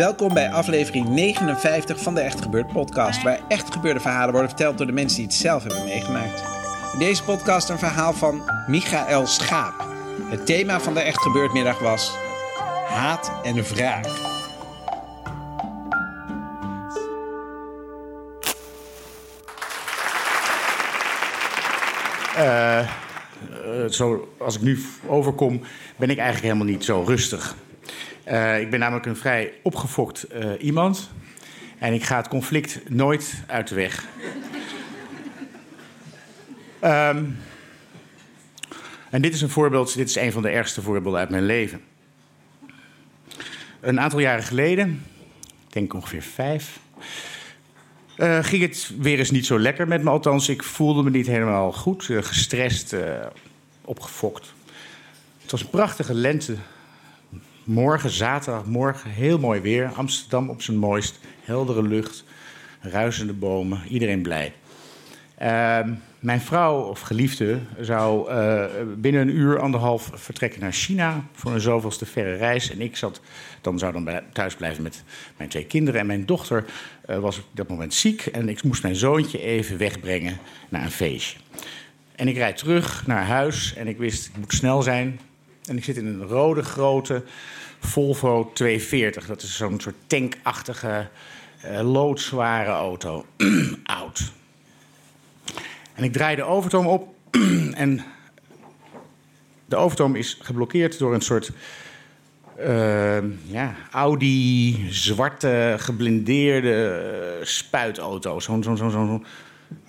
Welkom bij aflevering 59 van de Echt Gebeurd podcast, waar echt gebeurde verhalen worden verteld door de mensen die het zelf hebben meegemaakt. In deze podcast een verhaal van Michael Schaap. Het thema van de Echt Gebeurd middag was haat en wraak. Eh, zo, als ik nu overkom, ben ik eigenlijk helemaal niet zo rustig. Eh, ik ben namelijk een vrij opgefokt eh, iemand. En ik ga het conflict nooit uit de weg. Ehm, en dit is een voorbeeld, dit is een van de ergste voorbeelden uit mijn leven. Een aantal jaren geleden, ik denk ongeveer vijf, eh, ging het weer eens niet zo lekker met me. Althans, ik voelde me niet helemaal goed. gestrest, opgefokt. Het was een prachtige lente. Morgen, zaterdagmorgen, heel mooi weer. Amsterdam op zijn mooist. Heldere lucht, ruisende bomen. Iedereen blij. Ehm, mijn vrouw of geliefde zou eh, binnen een uur, anderhalf vertrekken naar China voor een zoveelste verre reis. En ik zat, dan zou dan thuis blijven met mijn twee kinderen. En mijn dochter eh, was op dat moment ziek en ik moest mijn zoontje even wegbrengen naar een feestje. En ik rijd terug naar huis en ik wist, ik moet snel zijn. En ik zit in een rode grote Volvo 240. Dat is zo'n soort tankachtige, eh, loodzware auto. Oud. En ik draai de overtoom op en de overtoom is geblokkeerd door een soort eh, ja, Audi zwarte geblindeerde eh, spuitauto. Zo'n zo'n zo'n zo'n-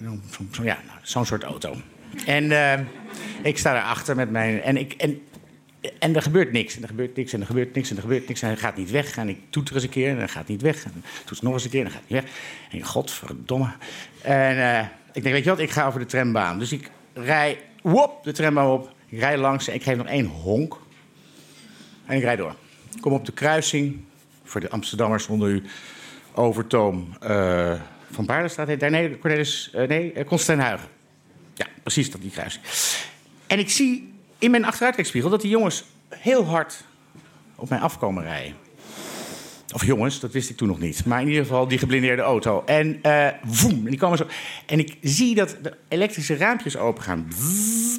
zo'n- ja, nou, zo'n soort auto. En eh, ik sta daarachter met mijn. En, ik, en, en er gebeurt niks. En er gebeurt niks. En er gebeurt niks. En er gebeurt niks. En hij gaat niet weg. En ik toeter eens een keer. En hij gaat niet weg. En ik toeter nog eens een keer. En hij gaat niet weg. En godverdomme. En eh, ik denk, weet je wat? Ik ga over de trambaan. Dus ik rij. Wop, de trambaan op. Ik rij langs. En ik geef nog één honk. En ik rijd door. Ik kom op de kruising. Voor de Amsterdammers onder u. Overtoom. eh, van Baardenstraat heet daar. Nee, Cornelis. eh, nee, uh, Constantijn Huygen. Ja, precies dat die kruising. En ik zie in mijn achteruitkijkspiegel dat die jongens heel hard op mij afkomen rijden. Of jongens, dat wist ik toen nog niet. Maar in ieder geval die geblindeerde auto. En woem, en die komen zo. En ik zie dat de elektrische raampjes opengaan. Bzzz.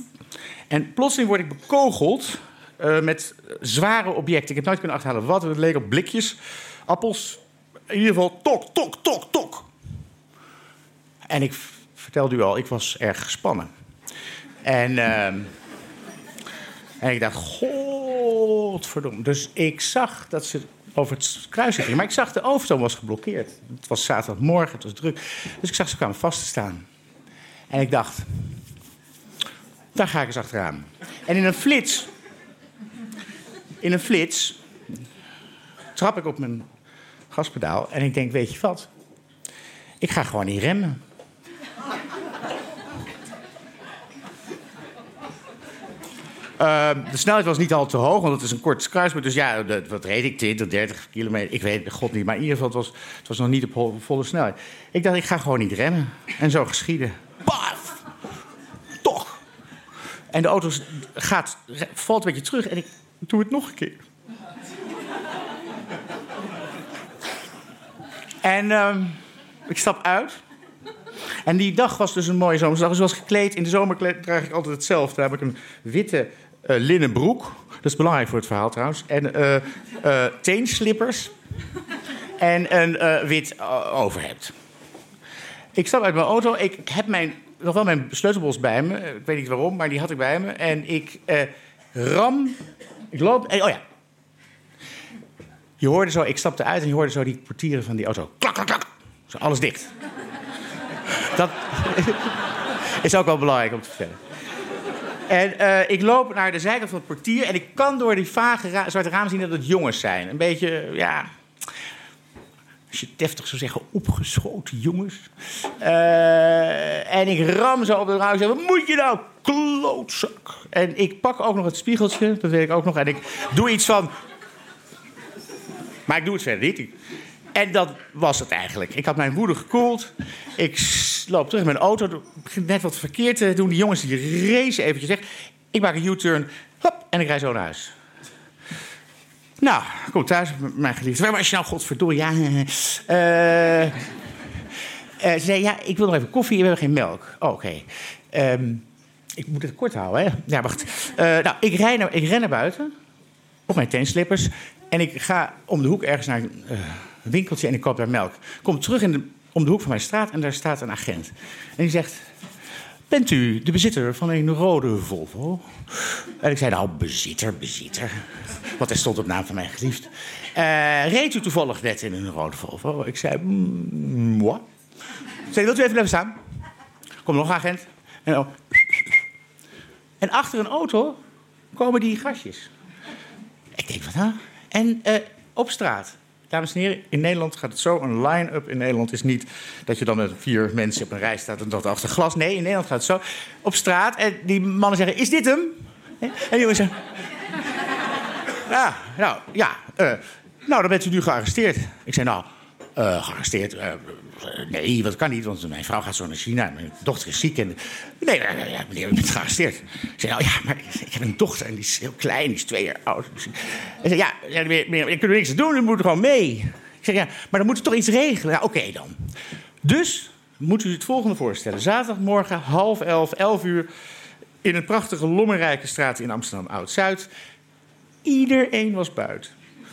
En plotseling word ik bekogeld eh, met zware objecten. Ik heb nooit kunnen achterhalen wat. Het leek op blikjes, appels. In ieder geval tok, tok, tok, tok. En ik vertelde u al, ik was erg gespannen. En, ehm, en ik dacht, godverdomme. Dus ik zag dat ze over het kruisje gingen. Maar ik zag de overtoom was geblokkeerd. Het was zaterdagmorgen, het was druk. Dus ik zag ze kwamen vast te staan. En ik dacht, daar ga ik eens achteraan. En in een flits, in een flits, trap ik op mijn gaspedaal. En ik denk, weet je wat? Ik ga gewoon niet remmen. Uh, de snelheid was niet al te hoog, want het is een kort kruispunt. Dus ja, de, wat reed ik? 20, 30 kilometer? Ik weet god niet. Maar in ieder geval, het was, het was nog niet op vol- volle snelheid. Ik dacht, ik ga gewoon niet remmen. En zo geschieden. Paf! Toch! En de auto gaat, valt een beetje terug en ik doe het nog een keer. En ehm, ik stap uit. En die dag was dus een mooie zomersdag. Dus was gekleed. In de zomer draag ik altijd hetzelfde. Daar heb ik een witte eh, linnen broek. Dat is belangrijk voor het verhaal trouwens. En eh, eh, teenslippers. en een eh, wit eh, overhemd. Ik stap uit mijn auto. Ik heb mijn, nog wel mijn sleutelbos bij me. Ik weet niet waarom, maar die had ik bij me. En ik eh, ram. Ik loop. eh, oh ja. Je hoorde zo, ik stapte uit en je hoorde zo die portieren van die auto. Klak, klak, klak. Zo alles dicht. Dat is ook wel belangrijk om te vertellen. En eh, ik loop naar de zijkant van het portier en ik kan door die vage ra- zwarte ramen zien dat het jongens zijn. Een beetje, ja. Als je het deftig zou zeggen, opgeschoten jongens. Eh, en ik ram zo op de raam en zeg: Wat moet je nou, klootzak? En ik pak ook nog het spiegeltje, dat weet ik ook nog. En ik doe iets van. Maar ik doe het verder niet. En dat was het eigenlijk. Ik had mijn woede gekoeld. Ik loop terug in mijn auto. Begint net wat verkeerd te doen. Die jongens die racen eventjes weg. Ik maak een U-turn. Hop, en ik rijd zo naar huis. Nou, kom thuis, mijn geliefde. Waar was je nou, godverdorie? Ja, eh, eh, ze zei, ja, ik wil nog even koffie, we hebben geen melk. Oh, Oké. Ehm, ik moet het kort houden, hè? Ja, wacht. Eh, nou, ik, rij ik ren naar buiten op mijn teenslippers. En ik ga om de hoek ergens naar een eh, winkeltje en ik koop daar melk. Kom terug in de, om de hoek van mijn straat en daar staat een agent. En die zegt... Bent u de bezitter van een rode Volvo? En ik zei, nou, bezitter, bezitter. Want hij stond op naam van mijn geliefd. Eh, reed u toevallig net in een rode Volvo? Ik zei, mm, wat? Zei, wilt u even blijven staan? Komt nog agent. En, oh. achter een auto komen die gastjes. Ik denk, wat nou? En eh, op straat. Dames en heren, in Nederland gaat het zo. Een line-up in Nederland is niet dat je dan met vier mensen op een rij staat en dat achter glas. Nee, in Nederland gaat het zo. Op straat. En die mannen zeggen: Is dit hem? En die jongens zeggen: Ja, nou, ja. eh, nou, dan bent u nu gearresteerd. Ik zei: Nou, eh, gearresteerd? Eh, nee, dat kan niet, want mijn vrouw gaat zo naar China. en Mijn dochter is ziek. En... Nee, eh, ja, meneer, u bent gearresteerd. Ik zei: Nou ja, maar ik heb een dochter en die is heel klein, die is twee jaar oud. Hij zei: Ja, meneer, ik kan er niks aan doen, u moet gewoon mee. Ik zeg: Ja, maar dan moet u toch iets regelen? Ja, oké dan. Dus moet u het volgende voorstellen. Zaterdagmorgen, half elf, elf uur... in een prachtige lommerrijke straat in Amsterdam Oud-Zuid. Iedereen was buiten.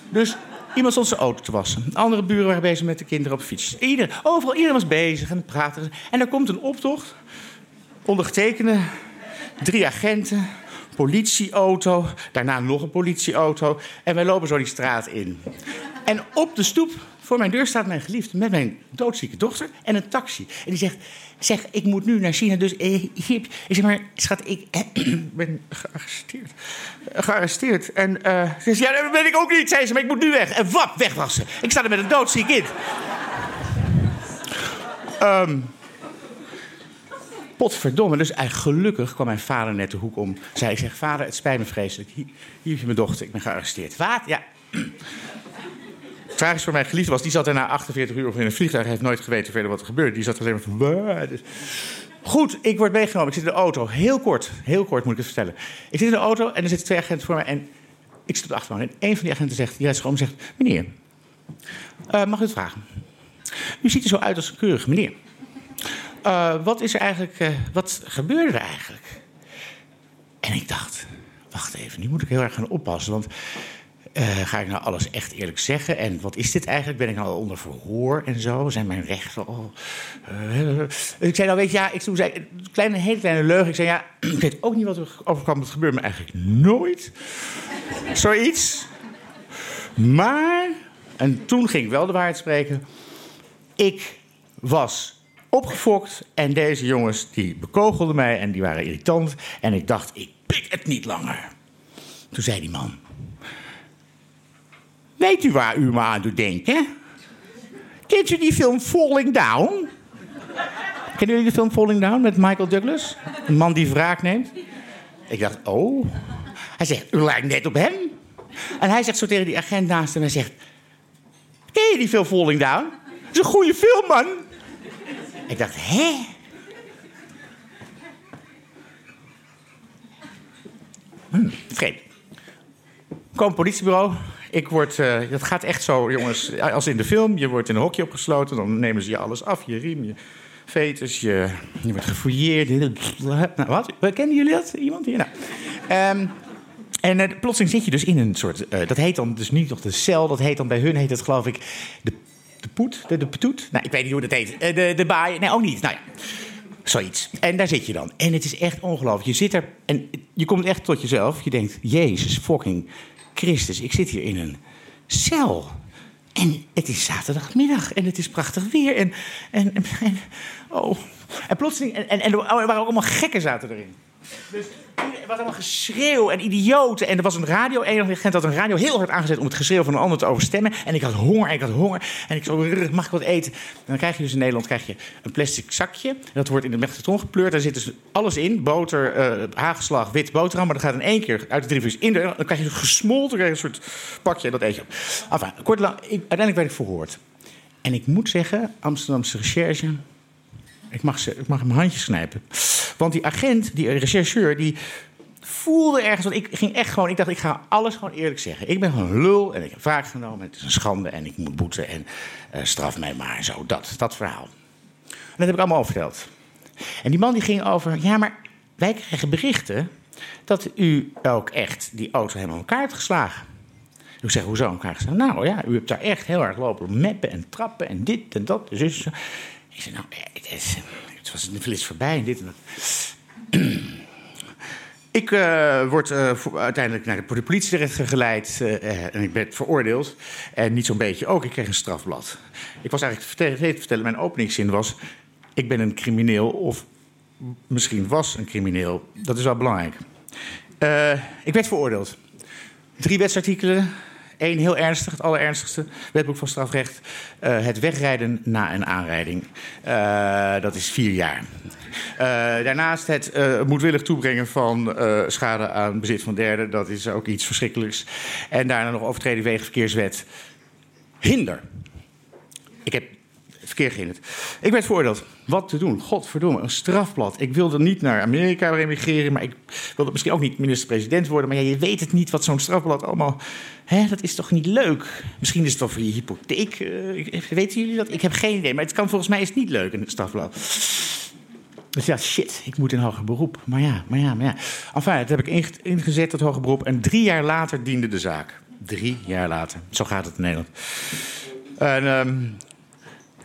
Dus iemand stond zijn auto te wassen. Andere buren waren bezig met de kinderen op fiets. Ieder, overal, iedereen was bezig en praten. En er komt een optocht. Ondergetekende, drie agenten, politieauto, daarna nog een politieauto. En wij lopen zo die straat in. En op de stoep voor mijn deur staat mijn geliefde met mijn doodzieke dochter en een taxi. En die zegt, zeg, ik moet nu naar China, dus eh, ik zeg maar, schat, ik ben gearresteerd. Gearresteerd. En eh, ze zegt, ja, dat ben ik ook niet, zei ze, maar ik moet nu weg. En wap, weg was ze. Ik sta er met een doodziek kind. Ehm potverdomme. Dus eigenlijk gelukkig kwam mijn vader net de hoek om. Zei, ik zeg, vader, het spijt me vreselijk. Hier, hier heb je mijn dochter, ik ben gearresteerd. Wat? Ja. Het tragisch voor mijn geliefde was, die zat na 48 uur in een vliegtuig. Heeft nooit geweten verder wat er gebeurde. Die zat alleen maar van... Dus- Goed, ik word meegenomen. Ik zit in de auto. Heel kort, heel kort moet ik het vertellen. Ik zit in de auto en er zitten twee agenten voor mij. En ik zit op de achterbank. En een van die agenten zegt, die en zegt... Meneer, eh, mag ik het vragen? U ziet er zo uit als een keurige meneer. Eh, wat is eigenlijk... eh, wat gebeurde er eigenlijk? En ik dacht, wacht even, nu moet ik heel erg gaan oppassen. Want eh, ga ik nou alles echt eerlijk zeggen? En wat is dit eigenlijk? Ben ik nou onder verhoor en zo? Zijn mijn rechten al... eh, ik zei nou, weet je, ja, ik toen zei een kleine, hele kleine leugen. Ik zei, ja, ik weet ook niet wat er overkwam. Het gebeurt me eigenlijk nooit. Zoiets. Maar, en toen ging ik wel de waarheid spreken. Ik was opgefokt en deze jongens die bekogelden mij en die waren irritant. En ik dacht, ik pik het niet langer. Toen zei die man... Weet u waar u me aan doet denken? Kent u die film Falling Down? Kennen jullie de film Falling Down met Michael Douglas? Een man die wraak neemt. Ik dacht, oh. Hij zegt, u lijkt net op hem. En hij zegt zo tegen die agent naast hem, hij zegt... Ken je die film Falling Down? Dat is een goede film, man. Ik dacht, hè? Hm, vreemd. Kom politiebureau. Ik word, eh, dat gaat echt zo, jongens, als in de film. Je wordt in een hokje opgesloten, dan nemen ze je alles af. Je riem, je veters, je, wordt gefouilleerd. Nou, wat? Kennen jullie dat? Iemand hier? Nou. Ehm, en eh, plotseling zit je dus in een soort... eh, dat heet dan dus niet nog de cel. Dat heet dan bij hun, heet het geloof ik... De, de poet? De, de petoet? Nou, ik weet niet hoe dat heet. Eh, de, de baai? Nee, ook niet. Nou. Zoiets. En daar zit je dan. En het is echt ongelooflijk. Je zit er en je komt echt tot jezelf. Je denkt, Jezus fucking Christus, ik zit hier in een cel. En het is zaterdagmiddag en het is prachtig weer. En, en, en, en- oh. en plotseling, en, en, en er waren ook allemaal gekken zaten erin. Dus er was allemaal geschreeuw en idioten. En er was een radio. Een agent had een radio heel hard aangezet om het geschreeuw van een ander te overstemmen. En ik had honger en ik had honger. En ik zo, "Rrr, mag ik wat eten? En dan krijg je dus in Nederland krijg je een plastic zakje. Dat wordt in de magnetron gepleurd. Daar zit dus alles in. Boter, eh hagelslag, wit boterham. Maar dat gaat in één keer uit de drie vingers in. De, dan krijg je gesmolten krijg je een soort pakje. En dat eet je op. Enfin, kort lang, ik, uiteindelijk werd ik verhoord. En ik moet zeggen, Amsterdamse recherche... Ik mag, ze, ik mag hem handjes knijpen. Want die agent, die rechercheur, die voelde ergens, want ik ging echt gewoon, ik dacht, ik ga alles gewoon eerlijk zeggen. Ik ben gewoon lul en ik heb wraak genomen. Het is een schande en ik moet boeten en uh, straf mij maar zo. Dat, dat verhaal. En dat heb ik allemaal verteld. En die man die ging over, ja, maar wij krijgen berichten dat u ook echt die auto helemaal elkaar hebt geslagen. Ik zeg, hoezo elkaar geslagen? Nou ja, u hebt daar echt heel erg lopen meppen en trappen en dit en dat. Dus ik zei, nou, het, is, het was een flits voorbij dit en dat. Ik uh, word uh, uiteindelijk naar de politie terecht geleid uh, en ik ben veroordeeld. En niet zo'n beetje ook, ik kreeg een strafblad. Ik was eigenlijk vertellen, vertellen, mijn openingszin was... ik ben een crimineel of misschien was een crimineel. Dat is wel belangrijk. ik werd veroordeeld. Drie wetsartikelen, Eén heel ernstig, het allerernstigste, wetboek van strafrecht. Uh, het wegrijden na een aanrijding. Uh, dat is vier jaar. Uh, daarnaast het moedwillig toebrengen van schade aan bezit van derden. Dat is ook iets verschrikkelijks. En daarna nog overtreding wegen verkeerswet. Hinder. Ik heb verkeer gehinderd. Ik werd veroordeeld. Wat te doen? Godverdomme, een strafblad. Ik wilde niet naar Amerika emigreren, maar ik wilde misschien ook niet minister-president worden. Maar ja, je weet het niet wat zo'n strafblad allemaal. Hè, dat is toch niet leuk? Misschien is het toch voor je hypotheek. Uh, weten jullie dat? Ik heb geen idee, maar het kan volgens mij is het niet leuk, een strafblad. Dus ja, shit, ik moet in hoger beroep. Maar ja, maar ja, maar ja. Enfin, dat heb ik ingezet, tot hoger beroep. En drie jaar later diende de zaak. Drie jaar later. Zo gaat het in Nederland. En um,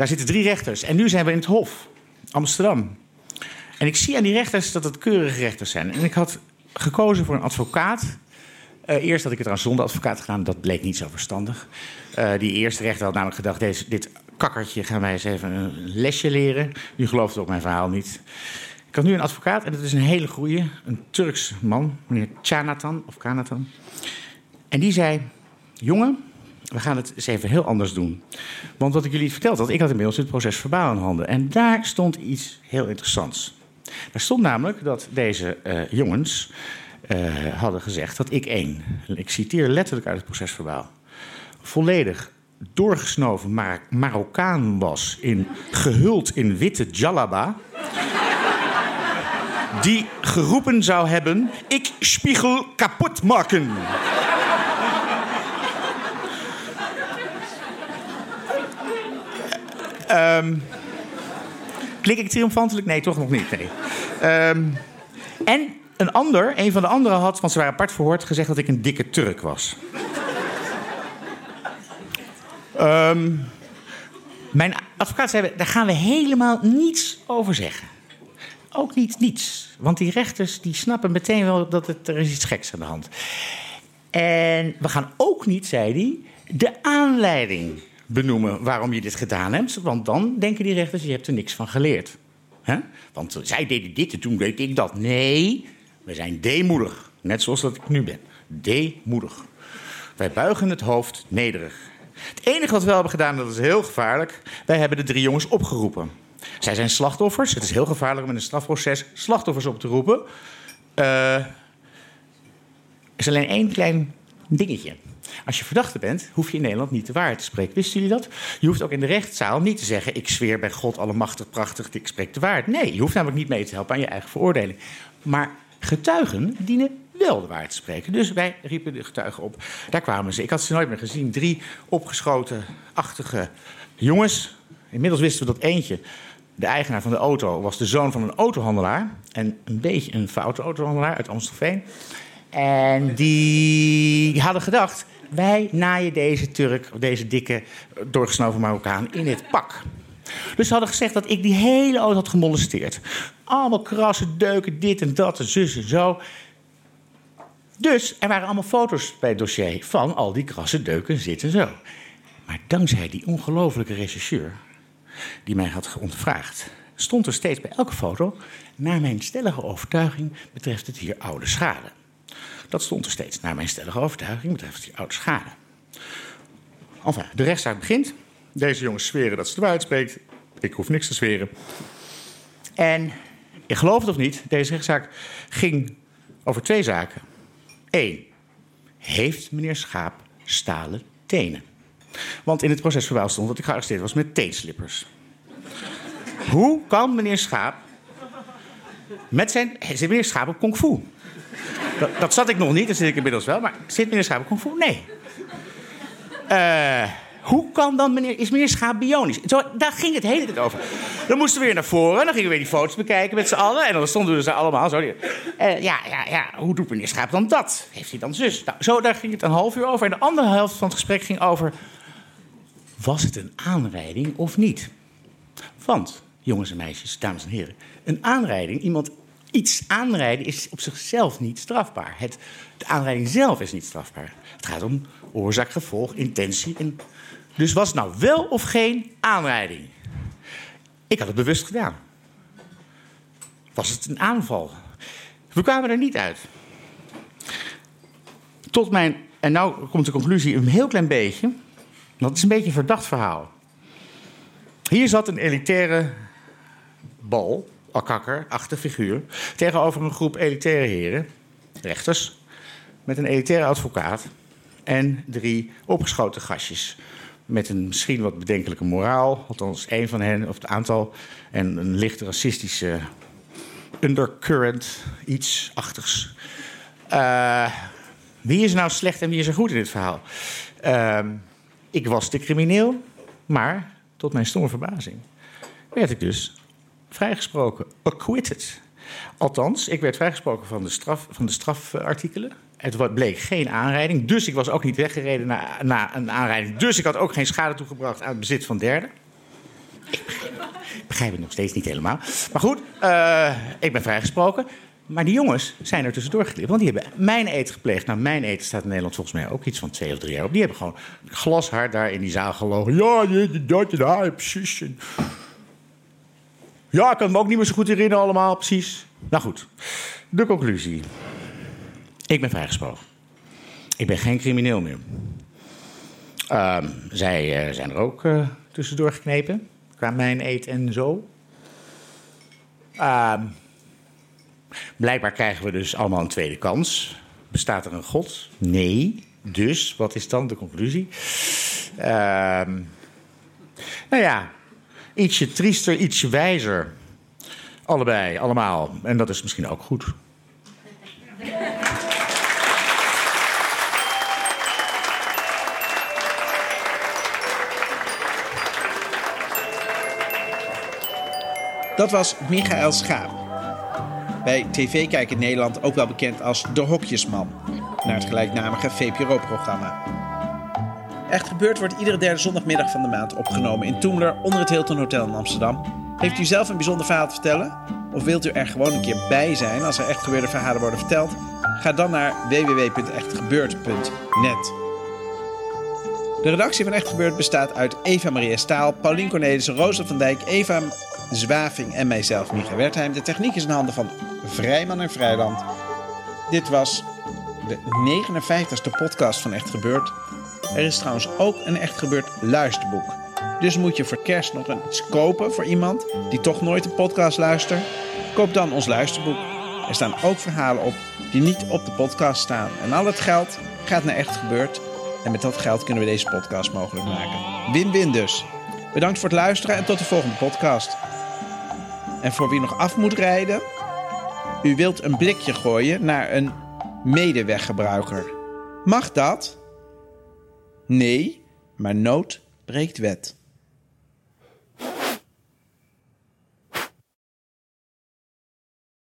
daar zitten drie rechters. En nu zijn we in het Hof, Amsterdam. En ik zie aan die rechters dat het keurige rechters zijn. En ik had gekozen voor een advocaat. Uh, eerst had ik het aan zonder advocaat gedaan, dat bleek niet zo verstandig. Uh, die eerste rechter had namelijk gedacht: deze, dit kakkertje gaan wij eens even een lesje leren. Nu gelooft ook mijn verhaal niet. Ik had nu een advocaat en dat is een hele goeie, een Turks man, meneer Chanatan of Kanatan. En die zei: Jongen, we gaan het eens even heel anders doen. Want wat ik jullie verteld had, ik had inmiddels het proces verbaal in handen. En daar stond iets heel interessants. Daar stond namelijk dat deze uh, jongens uh, hadden gezegd dat ik één, ik citeer letterlijk uit het proces verbaal, volledig doorgesnoven Mar Marokkaan was, in, gehuld in witte jalaba. die geroepen zou hebben: Ik spiegel kapot maken. Um, klink ik triomfantelijk? Nee, toch nog niet. Nee. Um, en een ander, een van de anderen had, want ze waren apart verhoord, gezegd dat ik een dikke Turk was. Um, mijn advocaat zei, daar gaan we helemaal niets over zeggen. Ook niet niets. Want die rechters die snappen meteen wel dat het, er is iets geks aan de hand. En we gaan ook niet, zei hij, de aanleiding benoemen waarom je dit gedaan hebt. Want dan denken die rechters, je hebt er niks van geleerd. Want zij deden dit en toen deed ik dat. Nee, we zijn deemoedig. Net zoals dat ik nu ben. Deemoedig. Wij buigen het hoofd nederig. Het enige wat we hebben gedaan, dat is heel gevaarlijk. Wij hebben de drie jongens opgeroepen. Zij zijn slachtoffers. Het is heel gevaarlijk om in een strafproces slachtoffers op te roepen. Uh, er is alleen één klein dingetje. Als je verdachte bent, hoef je in Nederland niet de waarheid te spreken. Wisten jullie dat? Je hoeft ook in de rechtszaal niet te zeggen: Ik zweer bij God allemachtig prachtig, ik spreek de waarheid. Nee, je hoeft namelijk niet mee te helpen aan je eigen veroordeling. Maar getuigen dienen wel de waarheid te spreken. Dus wij riepen de getuigen op. Daar kwamen ze. Ik had ze nooit meer gezien. Drie opgeschoten-achtige jongens. Inmiddels wisten we dat eentje, de eigenaar van de auto, was de zoon van een autohandelaar. En een beetje een foute autohandelaar uit Amstelveen. En die hadden gedacht: wij naaien deze Turk, deze dikke, doorgesnoven Marokkaan in het pak. Dus ze hadden gezegd dat ik die hele auto had gemolesteerd. Allemaal krassen, deuken, dit en dat, en zus en zo. Dus er waren allemaal foto's bij het dossier van al die krassen, deuken, zitten en zo. Maar dankzij die ongelofelijke rechercheur die mij had ondervraagd, stond er steeds bij elke foto, naar mijn stellige overtuiging betreft het hier oude schade. Dat stond er steeds, naar mijn stellige overtuiging betreft die oude schade. Enfin, de rechtszaak begint. Deze jongens zweren dat ze waarheid spreekt. Ik hoef niks te zweren. En, je gelooft het of niet, deze rechtszaak ging over twee zaken. Eén, heeft meneer Schaap stalen tenen? Want in het procesverbaal stond dat ik gearresteerd was met teenslippers. Hoe kan meneer Schaap met zijn... Meneer Schaap op kung fu? Dat, zat ik nog niet, dat zit ik inmiddels wel. Maar zit meneer Schaap kung? Nee. Eh, hoe kan dan meneer... Is meneer Schaap bionisch? Zo, daar ging het hele tijd over. Dan moesten we weer naar voren. Dan gingen we weer die foto's bekijken met z'n allen. En dan stonden we er allemaal zo. Eh, ja, ja, ja. Hoe doet meneer Schaap dan dat? Heeft hij dan zus? Nou, zo, daar ging het een half uur over. En de andere helft van het gesprek ging over... Was het een aanrijding of niet? Want, jongens en meisjes, dames en heren... Een aanrijding, iemand iets aanrijden is op zichzelf niet strafbaar. Het, de aanrijding zelf is niet strafbaar. Het gaat om oorzaak, gevolg, intentie. En... Dus was het nou wel of geen aanrijding? Ik had het bewust gedaan. Was het een aanval? We kwamen er niet uit. Tot mijn, en nou komt de conclusie een heel klein beetje. Dat is een beetje een verdacht verhaal. Hier zat een elitaire bal Akakker, figuur, tegenover een groep elitaire heren, rechters, met een elitaire advocaat en drie opgeschoten gastjes. Met een misschien wat bedenkelijke moraal, althans één van hen, of het aantal, en een licht racistische undercurrent, iets achtigs. Uh, wie is nou slecht en wie is er goed in dit verhaal? Uh, ik was de crimineel, maar tot mijn stomme verbazing werd ik dus vrijgesproken. Acquitted. Althans, ik werd vrijgesproken van de, straf, van de strafartikelen. Het bleek geen aanrijding, dus ik was ook niet weggereden na, een aanrijding. Dus ik had ook geen schade toegebracht aan het bezit van derden. Ik begrijp, het nog steeds niet helemaal. Maar goed, uh, ik ben vrijgesproken. Maar die jongens zijn er tussendoor geklipt. Want die hebben mijn eten gepleegd. Nou, mijn eten staat in Nederland volgens mij ook iets van twee of drie jaar op. Die hebben gewoon glashard daar in die zaal gelogen. Ja, dat, dat, precies. Ja, ik kan me ook niet meer zo goed herinneren allemaal, precies. Nou goed, de conclusie. Ik ben vrijgesproken. Ik ben geen crimineel meer. Uh, zij uh, zijn er ook uh, tussendoor geknepen. Qua mijn eet en zo. Uh, blijkbaar krijgen we dus allemaal een tweede kans. Bestaat er een God? Nee. Dus, wat is dan de conclusie? Ehm, nou ja, ietsje triester, ietsje wijzer. Allebei, allemaal. En dat is misschien ook goed. Dat was Michael Schaap. Bij TV Kijk in Nederland ook wel bekend als De Hokjesman. Naar het gelijknamige VPRO-programma. Echt gebeurd wordt iedere derde zondagmiddag van de maand opgenomen in Toemler onder het Hilton Hotel in Amsterdam. Heeft u zelf een bijzonder verhaal te vertellen? Of wilt u er gewoon een keer bij zijn als er echt gebeurde verhalen worden verteld? Ga dan naar www.echtgebeurd.net. De redactie van Echt Gebeurd bestaat uit Eva Maria Staal, Paulien Cornelissen, Rosa van Dijk, Eva Zwaving en mijzelf, Micha Wertheim. De techniek is in handen van Vrijman en Vrijland. Dit was de 59ste podcast van Echt Gebeurd. Er is trouwens ook een Echt Gebeurd luisterboek. Dus moet je voor kerst nog iets kopen voor iemand die toch nooit een podcast luistert? Koop dan ons luisterboek. Er staan ook verhalen op die niet op de podcast staan. En al het geld gaat naar Echt Gebeurd. En met dat geld kunnen we deze podcast mogelijk maken. Win-win dus. Bedankt voor het luisteren en tot de volgende podcast. En voor wie nog af moet rijden, u wilt een blikje gooien naar een medeweggebruiker. Mag dat? Nee, maar nood breekt wet.